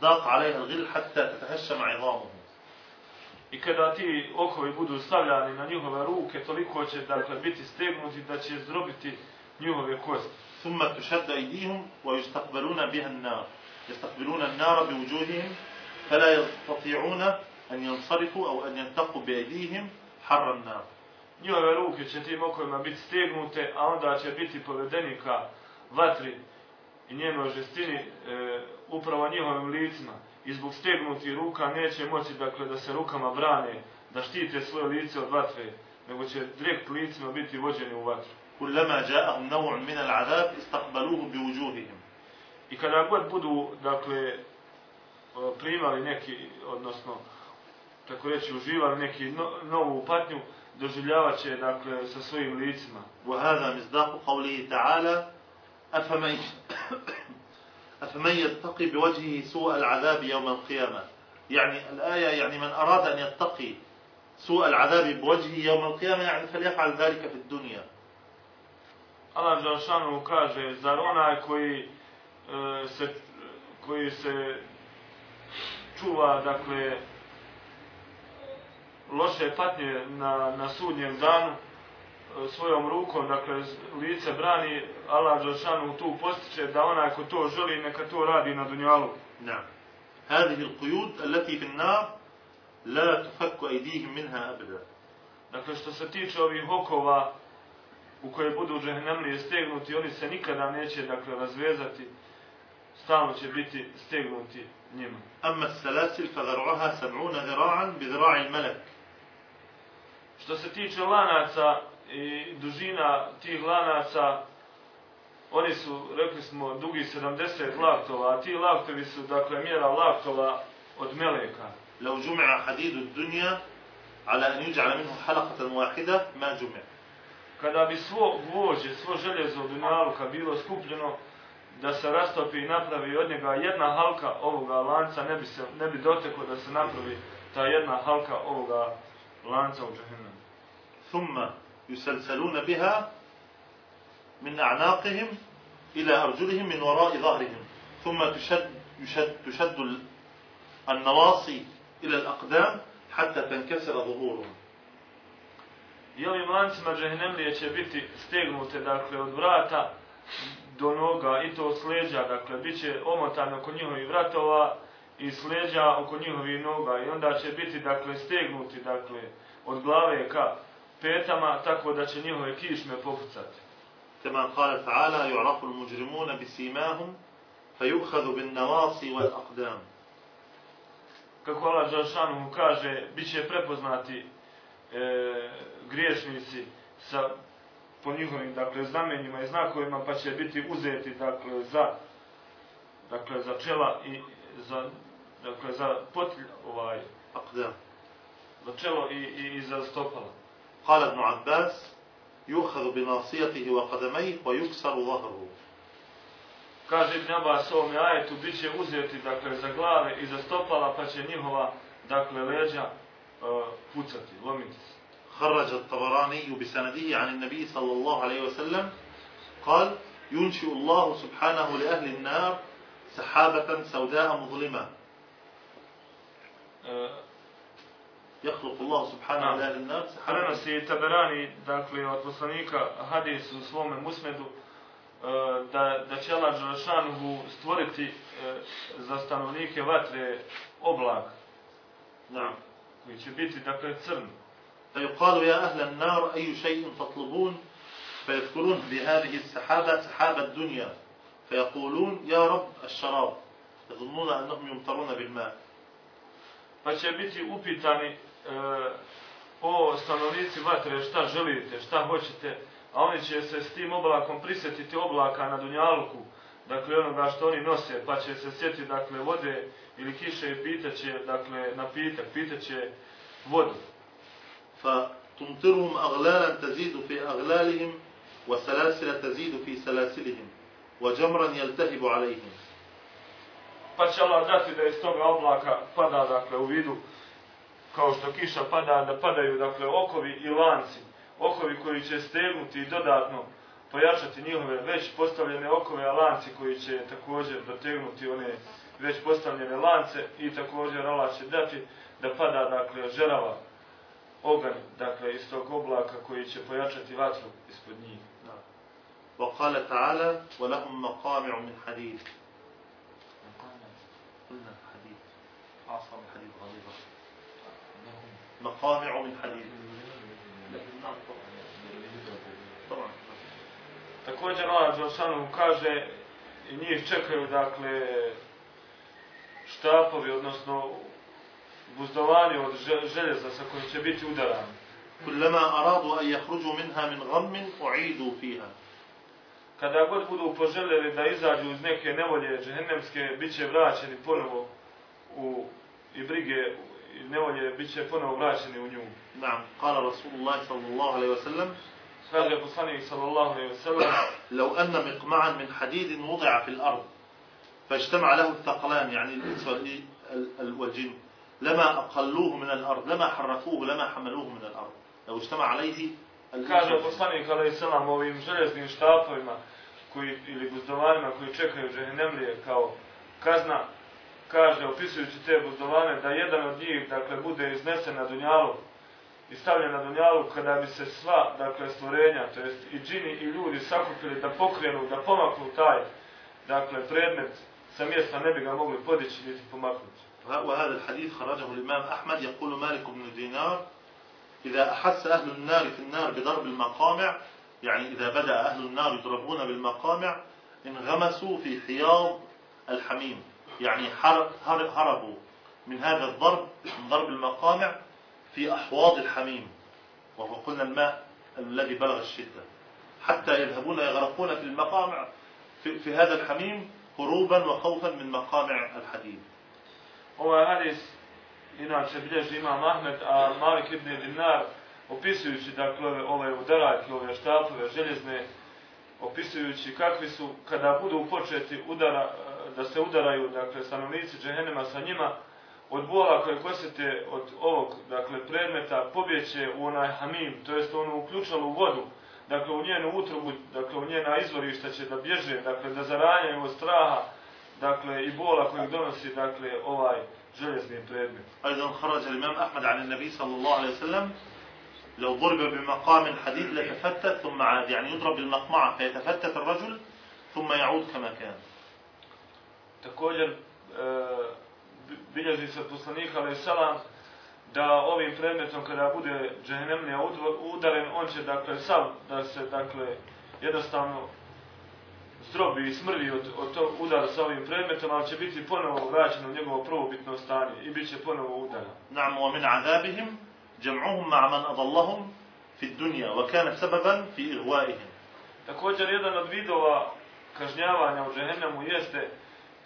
ضاق عليها الغل حتى تتهشم عظامه I kada ti okovi budu stavljani na njihove ruke, toliko će, dakle, biti stegnuti da će zdrobiti njihove kosti. ثم تشد أيديهم ويستقبلون بها النار يستقبلون النار بوجوههم فلا يستطيعون an yansarifu aw an yantaqu bi aydihim harra an-nar. Njihove ruke će tim okovima biti stegnute, a onda će biti povedeni ka vatri i njenoj žestini e, upravo njihovim licima. I zbog stegnutih ruka neće moći dakle, da se rukama brane, da štite svoje lice od vatre, nego će direkt licima biti vođeni u vatru. Kullama ja'ahum naw'un min al-'adab istaqbaluhu bi wujuhihim. I kada god budu dakle e, primali neki odnosno tako reći, uživali neki no, novu patnju, doživljavat će, dakle, sa svojim licima. وهذا مصداق قوله تعالى أفمن أفمن يتقي بوجهه سوء العذاب يوم القيامة يعني الآية يعني من أراد أن يتقي سوء العذاب بوجهه يوم القيامة يعني فليفعل ذلك في الدنيا Allah Đalšanu kaže, zar onaj koji e, se, koji se čuva, dakle, loše patnje na, na sudnjem danu, e, svojom rukom, dakle, z- lice brani, Allah Đalšanu tu postiče da onaj ko to želi, neka to radi na dunjalu. نعم هذه القيود التي في النار لا تفك أيديهم منها أبدا Dakle, što se tiče ovih okova u koje budu džehnemlije stegnuti, oni se nikada neće, dakle, razvezati, stalno će biti stegnuti njima. أما السلاسل فذرعها سبعون ذراعا بذراع الملك što se tiče lanaca i dužina tih lanaca, oni su, rekli smo, dugi 70 laktova, a ti laktovi su, dakle, mjera laktova od meleka. Lau džume'a hadidu dunja, ala an yuj'ala minhu halakatan wahida, ma džume'a. Kada bi svo gvođe, svo željezo od dunjaluka bilo skupljeno, da se rastopi i napravi od njega jedna halka ovoga lanca, ne bi, se, ne bi doteklo da se napravi ta jedna halka ovoga lanca u džahennemu. ثم يسلسلون بها من أعناقهم إلى أرجلهم من وراء ظهرهم ثم تشد يشد تشد ال- النواصي إلى الأقدام حتى تنكسر ظهورهم I ovim lancima džahnemlije će biti stegnute, dakle, od vrata do noga i to od sleđa, dakle, bit će omotano oko njihovih vratova i sleđa oko njihovih noga i onda će biti dakle stegnuti dakle od glave ka petama tako da će njihove kišme popucati. Kama kala ta'ala yu'rafu al-mujrimuna bi simahum fayukhadhu bin nawasi wal aqdam. Kako Allah džalšanu kaže, biće prepoznati e, griješnici sa po njihovim dakle znamenjima i znakovima pa će biti uzeti dakle za dakle za čela i za dakle za potlj ovaj أقدام za čelo i, i, i za stopala. قال ابن عباس يؤخذ بناصيته وقدميه ويكسر ظهره Kaže Ibn Abbas u ovome ajetu bit će uzeti dakle za glave i za stopala pa će njihova dakle leđa uh, pucati, lomiti se. خرج الطبراني بسنده عن النبي صلى الله عليه وسلم قال ينشئ الله سبحانه لأهل النار سحابة سوداء مظلمة Uh, يخلق الله سبحانه نعم. لأهل النار سحابا Prenosi Taberani, dakle, od poslanika Hadis u svome musmedu, e, da, da će Allah Đelešanuhu stvoriti e, za stanovnike vatre oblak, نعم koji će biti, dakle, crn. فيقال يا أهل النار أي شيء تطلبون فيذكرون بهذه السحابة سحاب الدنيا فيقولون يا رب الشراب يظنون أنهم يمطرون بالماء pa će biti upitani e, o stanovnici vatre šta želite, šta hoćete, a oni će se s tim oblakom prisjetiti oblaka na Dunjalku, dakle onoga što oni nose, pa će se sjetiti dakle, vode ili kiše i pitaće, dakle napitak, pitaće vodu. Fa tumtiruhum aglalan tazidu fi aglalihim, wa salasila tazidu fi salasilihim, wa jamran yaltahibu alaihim Pa će Allah dati da iz toga oblaka pada, dakle, u vidu, kao što kiša pada, da padaju, dakle, okovi i lanci. Okovi koji će stegnuti i dodatno pojačati njihove već postavljene okove, a lanci koji će također dotegnuti one već postavljene lance i također Allah će dati da pada, dakle, žerava, oganj, dakle, iz tog oblaka koji će pojačati vatru ispod njih. نعم. وقال تعالى ولهم مقامع من حديد قلنا حديد أعصى من حديد غليظة مقامع من حديد طبعا Također Allah Đelšanu kaže i njih čekaju, dakle, štapovi, odnosno buzdovani od že- željeza sa kojim će biti udarani. كلما أرادوا أن يخرجوا منها من غم أعيدوا فيها Kada god budu poželjeli da izađu iz neke nevolje džehennemske, bit će vraćeni ponovo u i brige i nevolje, bit će ponovo vraćeni u nju. نعم قال رسول الله صلى الله عليه وسلم Kaže poslanik sallallahu alejhi ve sellem لو أن مقمعا من حديد وضع في الأرض فاجتمع له الثقلان يعني الإنس وال- ال- والجن لما أقلوه من الأرض لما حركوه لما حملوه من الأرض لو اجتمع عليه Kaže والجن. poslanik alejhi selam ovim željeznim štapovima koji ili buzdovanima koji čekaju džehennemlije kao kazna kaže opisujući te buzdovane da jedan od njih dakle bude iznesen na dunjalu i stavljen na dunjalu kada bi se sva dakle stvorenja to jest i džini i ljudi sakupili da pokrenu da pomaknu taj dakle predmet sa mjesta ne bi ga mogli podići niti pomaknuti. وهذا الحديث خرجه الإمام أحمد يقول مالك بن دينار إذا أحس أهل النار في النار بضرب المقامع يعني إذا بدأ أهل النار يضربون بالمقامع انغمسوا في حياض الحميم. يعني هربوا من هذا الضرب من ضرب المقامع في أحواض الحميم. وهو قلنا الماء الذي بلغ الشدة. حتى يذهبون يغرقون في المقامع في, في هذا الحميم هروبا وخوفا من مقامع الحديد. Ovaj hadis inače bilježi ima Ahmed, a Malik ibn Dinar opisujući dakle ove, ove udarajke, ove štapove željezne, opisujući kakvi su kada budu početi udara, da se udaraju dakle stanovnici džehenema sa njima od bola koje kosete od ovog dakle predmeta pobjeće u onaj hamim, to jest ono uključalo u vodu, dakle u njenu utrobu, dakle u njena izvorišta će da bježe, dakle da zaranjaju od straha, dakle i bola kojeg donosi dakle ovaj جلس بين طيب. أيضا خرج الإمام أحمد عن النبي صلى الله عليه وسلم لو ضرب بمقام الحديد لتفتت ثم عاد يعني يضرب بالمقمعة فيتفتت الرجل ثم يعود كما كان. تقولر بلزي سبسانيك عليه السلام da ovim predmetom kada bude džehennemlija udaren, on će dakle sam da se dakle zdrobi i smrdi od, od tog udara sa ovim predmetom, ali će biti ponovo vraćen u njegovo prvobitno stanje i bit će ponovo udara. نعم ومن عذابهم جمعهم مع من أضلهم في الدنيا وكان سببا في إغوائهم Također jedan od vidova kažnjavanja u džehennemu jeste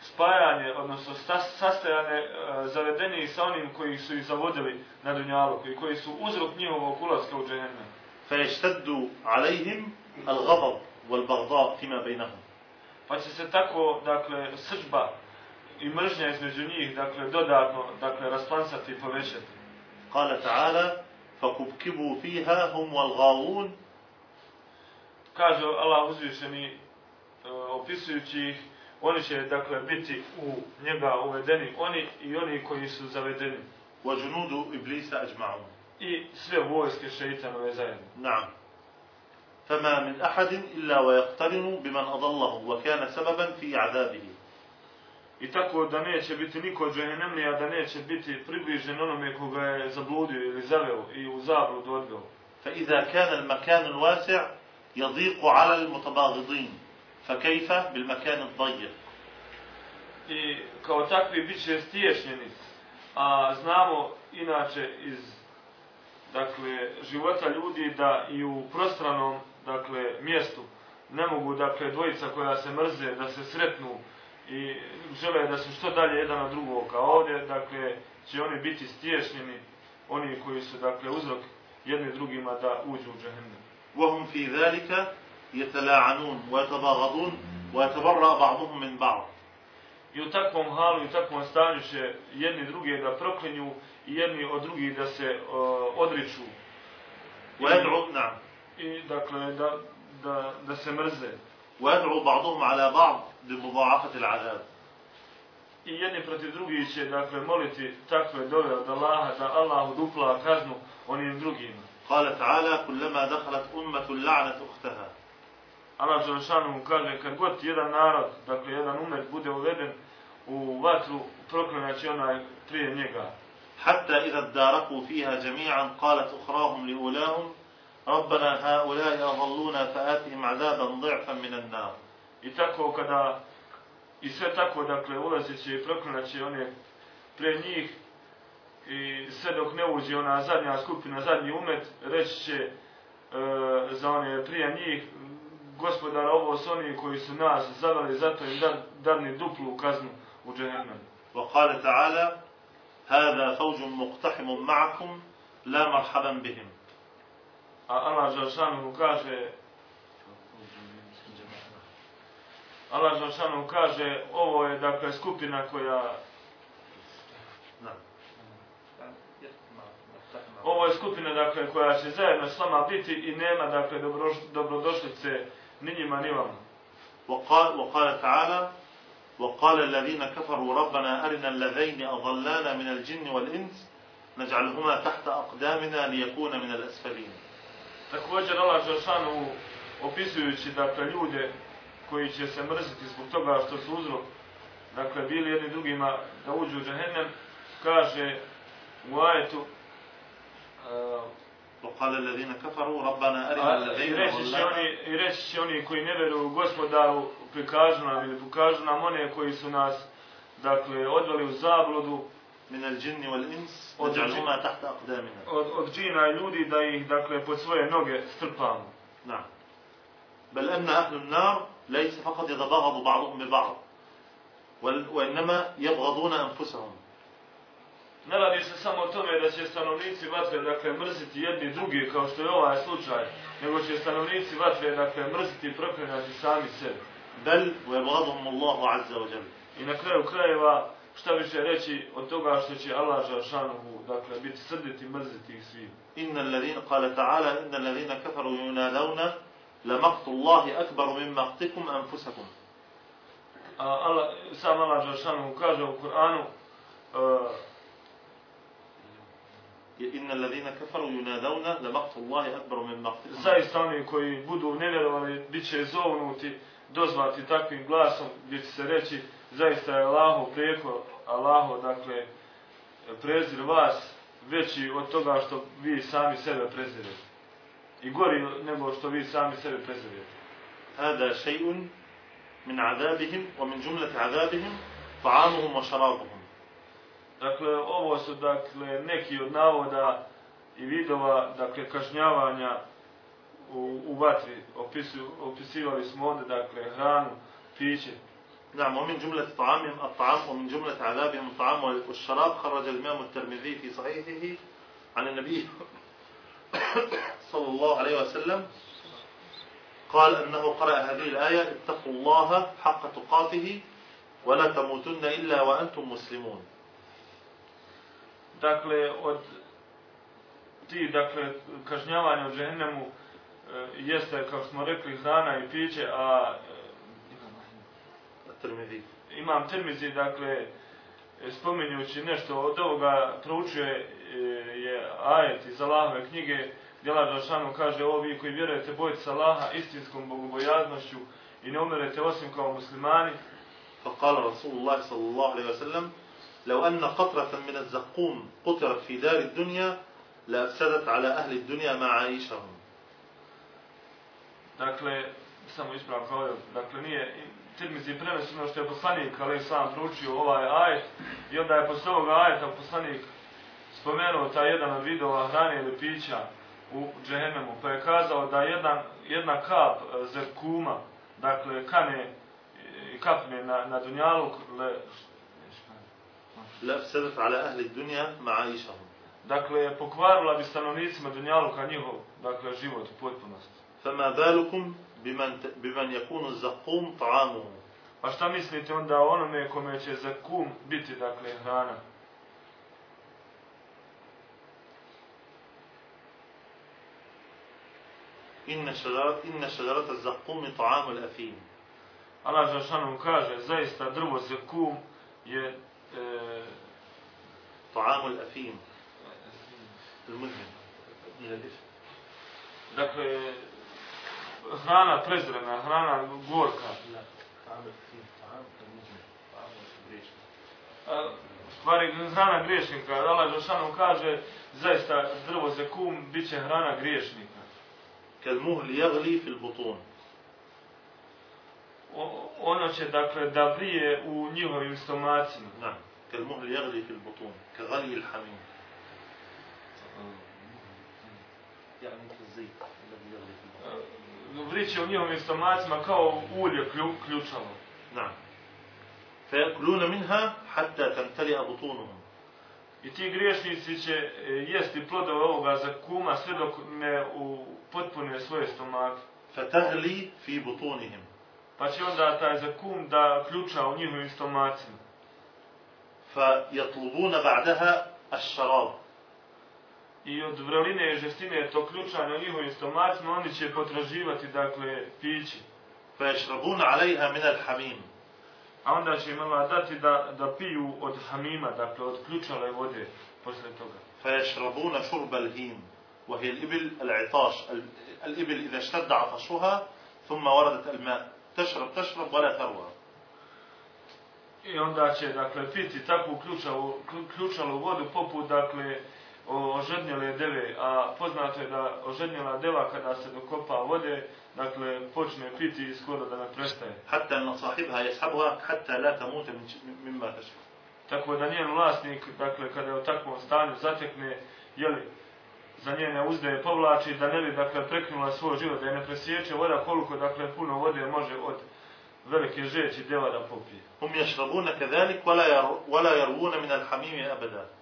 spajanje, odnosno stas- sastajanje e, zavedenih sa onim koji su ih zavodili na dunjalu, i koji su uzrok njihovog ulaska u džehennem. فيشتد عليهم الغضب والبغضاء فيما بينهم pa će se tako, dakle, sržba i mržnja između njih, dakle, dodatno, dakle, rasplansati i povećati. Kale ta'ala, fakubkibu fiha hum walghaun. Kaže Allah uzvišeni, e, opisujući ih, oni će, dakle, biti u njega uvedeni, oni i oni koji su zavedeni. Wa junudu iblisa ajma'un. I sve vojske šeitanove zajedno. Naam. فما من أحد إلا ويقترن بمن أضله وكان سببا في عذابه I tako da neće biti niko džehennemlija, da neće biti približen onome koga je zabludio ili zaveo i u zabludu odveo. فإذا كان المكان الواسع يضيق على المتباغضين فكيف بالمكان الضيق I kao takvi bit će stiješnjeni. A znamo inače iz dakle, života ljudi da i u prostranom dakle, mjestu ne mogu dakle, dvojica koja se mrze da se sretnu i žele da su što dalje jedan od drugog. A ovdje dakle, će oni biti stiješnjeni, oni koji su dakle, uzrok jedni drugima da uđu u džahennem. وهم في ذلك يتلاعنون ويتباغضون ويتبرأ بعضهم من بعض I u takvom halu i u takvom stanju će jedni druge da proklinju i jedni od drugih da se uh, odriču. ويدعو نعم I dakle da, da, da se mrze. ويدعو بعضهم على بعض بمضاعفة العذاب I jedni protiv drugih će dakle moliti takve dove od Allaha da Allah dupla kaznu onim drugima. قال تعالى كلما دخلت أمة لعنت أختها Allah Đelšanu mu kaže kad god jedan narod, dakle jedan umet bude uveden u vatru, proklinjaće onaj prije njega. حتى إذا اداركوا فيها جميعا قالت أخراهم لأولاهم ربنا هؤلاء أضلونا فآتهم عذابا ضعفا من النار I tako kada, i sve tako, dakle, ulazit će i proklinat će one pre njih, i sve dok ne uđe ona zadnja skupina, zadnji umet, reći će e, za one prije njih, gospodar, ovo su oni koji su nas zaveli, zato im dan, dani duplu kaznu u džehennem. وقال تعالى هذا فوج مقتحم معكم لا مرحبا بهم A Allah Žalšanu kaže, Allah Žalšanu kaže, ovo je, dakle, skupina koja نعم Ovo je skupina dakle koja će zajedno s vama biti i nema dakle dobro, dobrodošlice ni njima ni vama. وقال, وقال تعالى وقال الذين كفروا ربنا أرنا الذين أضلانا من الجن والإنس نجعلهما تحت أقدامنا ليكون من الأسفلين Također Allah Žešanu opisujući dakle ljude koji će se mrziti zbog toga što su uzrok dakle bili jedni drugima da uđu u džahennem kaže u ajetu uh, وقال الذين كفروا ربنا أرنا A, I الذين reći će أضلانا oni, i reći će oni koji ne veruju gospodaru, prikažu nam ili pokažu nam one koji su nas, dakle, odveli u zabludu من الجن والإنس od, نجعلهما تحت أقدامنا od, od džina i ljudi da ih, dakle, pod svoje noge strpamo. نعم بل أن أهل النار ليس فقط يتباغض بعضهم ببعض وال- وإنما يبغضون أنفسهم Ne radi se samo o tome da će stanovnici vatre, dakle, mrziti jedni drugi, kao što je ovaj slučaj, nego će stanovnici vatre, dakle, mrziti i proklinati sami sebe. بل ويبغضهم الله عز وجل I na kraju krajeva, šta više reći od toga što će Allah Žešanuhu, dakle, biti srditi, mrziti ih svim. Inna alladhin, kale ta'ala, inna alladhin kafaru yunadavna, la maktu Allahi akbaru min maqtikum anfusakum. Allah, sam Allah Žešanuhu kaže u Kur'anu, inna alladhina kafaru yunadawna la maqtu Allahi e, akbaru min maqtikum. zaista oni koji budu nevjerovali biće zovnuti dozvati takvim glasom gdje će se reći zaista je Allahu preko, Allahu, dakle, prezir vas veći od toga što vi sami sebe prezirete. I gori nego što vi sami sebe prezirete. Hada šeun min azabihim, o min džumlete azabihim, fa'anuhum o šarabuhum. Dakle, ovo su, dakle, neki od navoda i vidova, dakle, kažnjavanja u, u vatri. Opisu, opisivali smo ovdje, dakle, hranu, piće, نعم ومن جملة طعامهم الطعام ومن جملة عذابهم الطعام والشراب خرج الإمام الترمذي في صحيحه عن النبي صلى الله عليه وسلم قال أنه قرأ هذه الآية اتقوا الله حق تقاته ولا تموتن إلا وأنتم مسلمون. Dakle, od ti, dakle, kažnjavanja u džehennemu e, jeste, kao smo rekli, hrana i piće, a الترمذي e, imam termizi, dakle, e, spominjući nešto od ovoga proučuje e, je ajet iz Allahove knjige gdje Allah Đelšanu kaže ovi koji vjerujete bojite se Allaha istinskom bogobojaznošću i ne umirete osim kao muslimani فقال رسول الله صلى الله عليه وسلم لو أن قطرة من الزقوم قطرت في دار الدنيا لأفسدت على أهل الدنيا معايشهم Dakle, samo ispravno kao je, dakle nije Tirmizi preneseno što je poslanik ali sam proučio ovaj ajet i onda je posle ovoga ajeta poslanik spomenuo taj jedan od vidova hrane ili pića u džehennemu pa je kazao da jedan, jedna kap e, zerkuma dakle kane i kapne na, na dunjaluk le, لأفسدت على أهل الدنيا معايشهم dakle pokvarila bi stanovnicima dunjaluka njihov dakle život u potpunosti فما بالكم بمن, بمن يكون الزقوم طعامه Pa šta mislite onda o onome kome će za kum biti, dakle, hrana? إن شجرة, إن شجرة الزقوم طعام الأثيم Allah Žašanom kaže, zaista drvo za kum je e, طعام الأثيم المدمن dakle, hrana prezrena, hrana gorka. لا طعام الأثيم طعام المدمن طعام الريش A, u stvari, hrana griješnika. Allah Žašanom kaže, zaista drvo za kum bit će hrana griješnika. كالمهل يغلي في البطون O, ono će, dakle, da vrije u njihovim stomacima. نعم كالمهل يغلي في البطون كغلي الحميم يعني كالزيت الذي يغلي في البطون E, vriće u njihovim stomacima kao ulje klju, ključalo. نعم فيأكلون منها حتى تمتلئ بطونهم I ti griješnici će e, jesti plodove ovoga za kuma sve dok ne u potpune svoje stomake. فتغلي في بطونهم Pa će onda taj za kum da ključa u njihovim stomacima. فيطلبون بعدها الشراب I od vreline i žestine to ključanje u njihovim stomacima oni će potraživati, dakle, pići. فيشربون عليها من الحميم A onda će im Allah dati da, da piju od hamima, dakle, od ključale vode posle toga. فيشربون شرب الهيم وهي الإبل العطاش ال- الإبل إذا اشتد عطشها ثم وردت الماء تشرب تشرب ولا تروى I onda će, dakle, piti takvu ključalu, klju- ključalu vodu poput, dakle, o ožednjele deve, a poznato je da ožednjela deva kada se dokopa vode, dakle, počne piti i skoro da ne prestaje. Hatta na sahibha je sabha, hatta la tamute min, min batašu. Tako da njen vlasnik, dakle, kada je u takvom stanju zatekne, jeli, za njene uzde povlači, da ne bi, dakle, preknula svoj život, da je ne presjeće voda koliko, dakle, puno vode može od velike žeći deva da popije. Um ješrabuna kezalik, wala jarvuna min alhamimi abada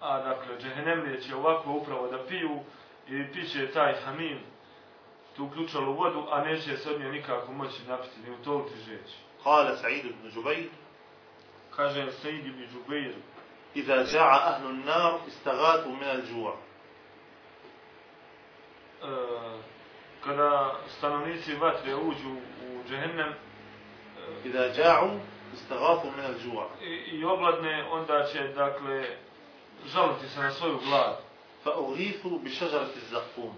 a dakle džehennemlije će ovako upravo da piju i piće taj hamim tu uključalo vodu, a neće se od nje nikako moći napiti, ni u tolu ti žeći. Kale Sa'id ibn Džubeir. Kaže Sa'id ibn Džubeir. Iza ža'a ahlu nar istagatu min al džuva. E, kada stanovnici vatre uđu u džehennem, e, Iza ža'u istagatu min al džuva. I obladne, onda će, dakle, žaliti se na svoju glad. Fa urifu bi šežarati za kum.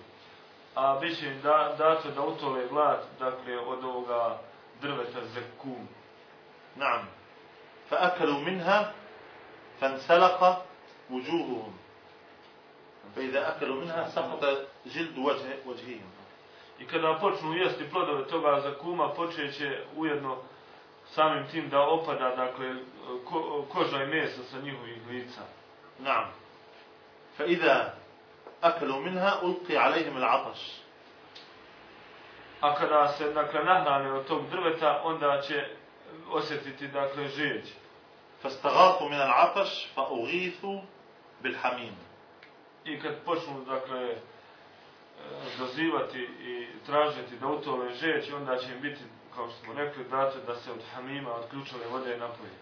A bit će im da, dato da utole glad, dakle, od ovoga drveta za kum. Naam. Fa akalu minha, fa nsalaka uđuhuhum. Fa iza akalu minha, sapata žildu vađihim. I kada počnu jesti plodove toga za kuma, počeće ujedno samim tim da opada, dakle, ko, koža i mesa sa njihovih lica. نعم فإذا أكلوا منها ألقي عليهم العطش A kada se, dakle, nahrane od tog drveta, onda će osjetiti, dakle, žeđ. فاستغاثوا من العطش فأغيثوا بالحميم I kad počnu, dakle, e, dozivati i tražiti da utole žeđ, onda će im biti, kao što smo rekli, dato da se od hamima, od ključove vode napoji.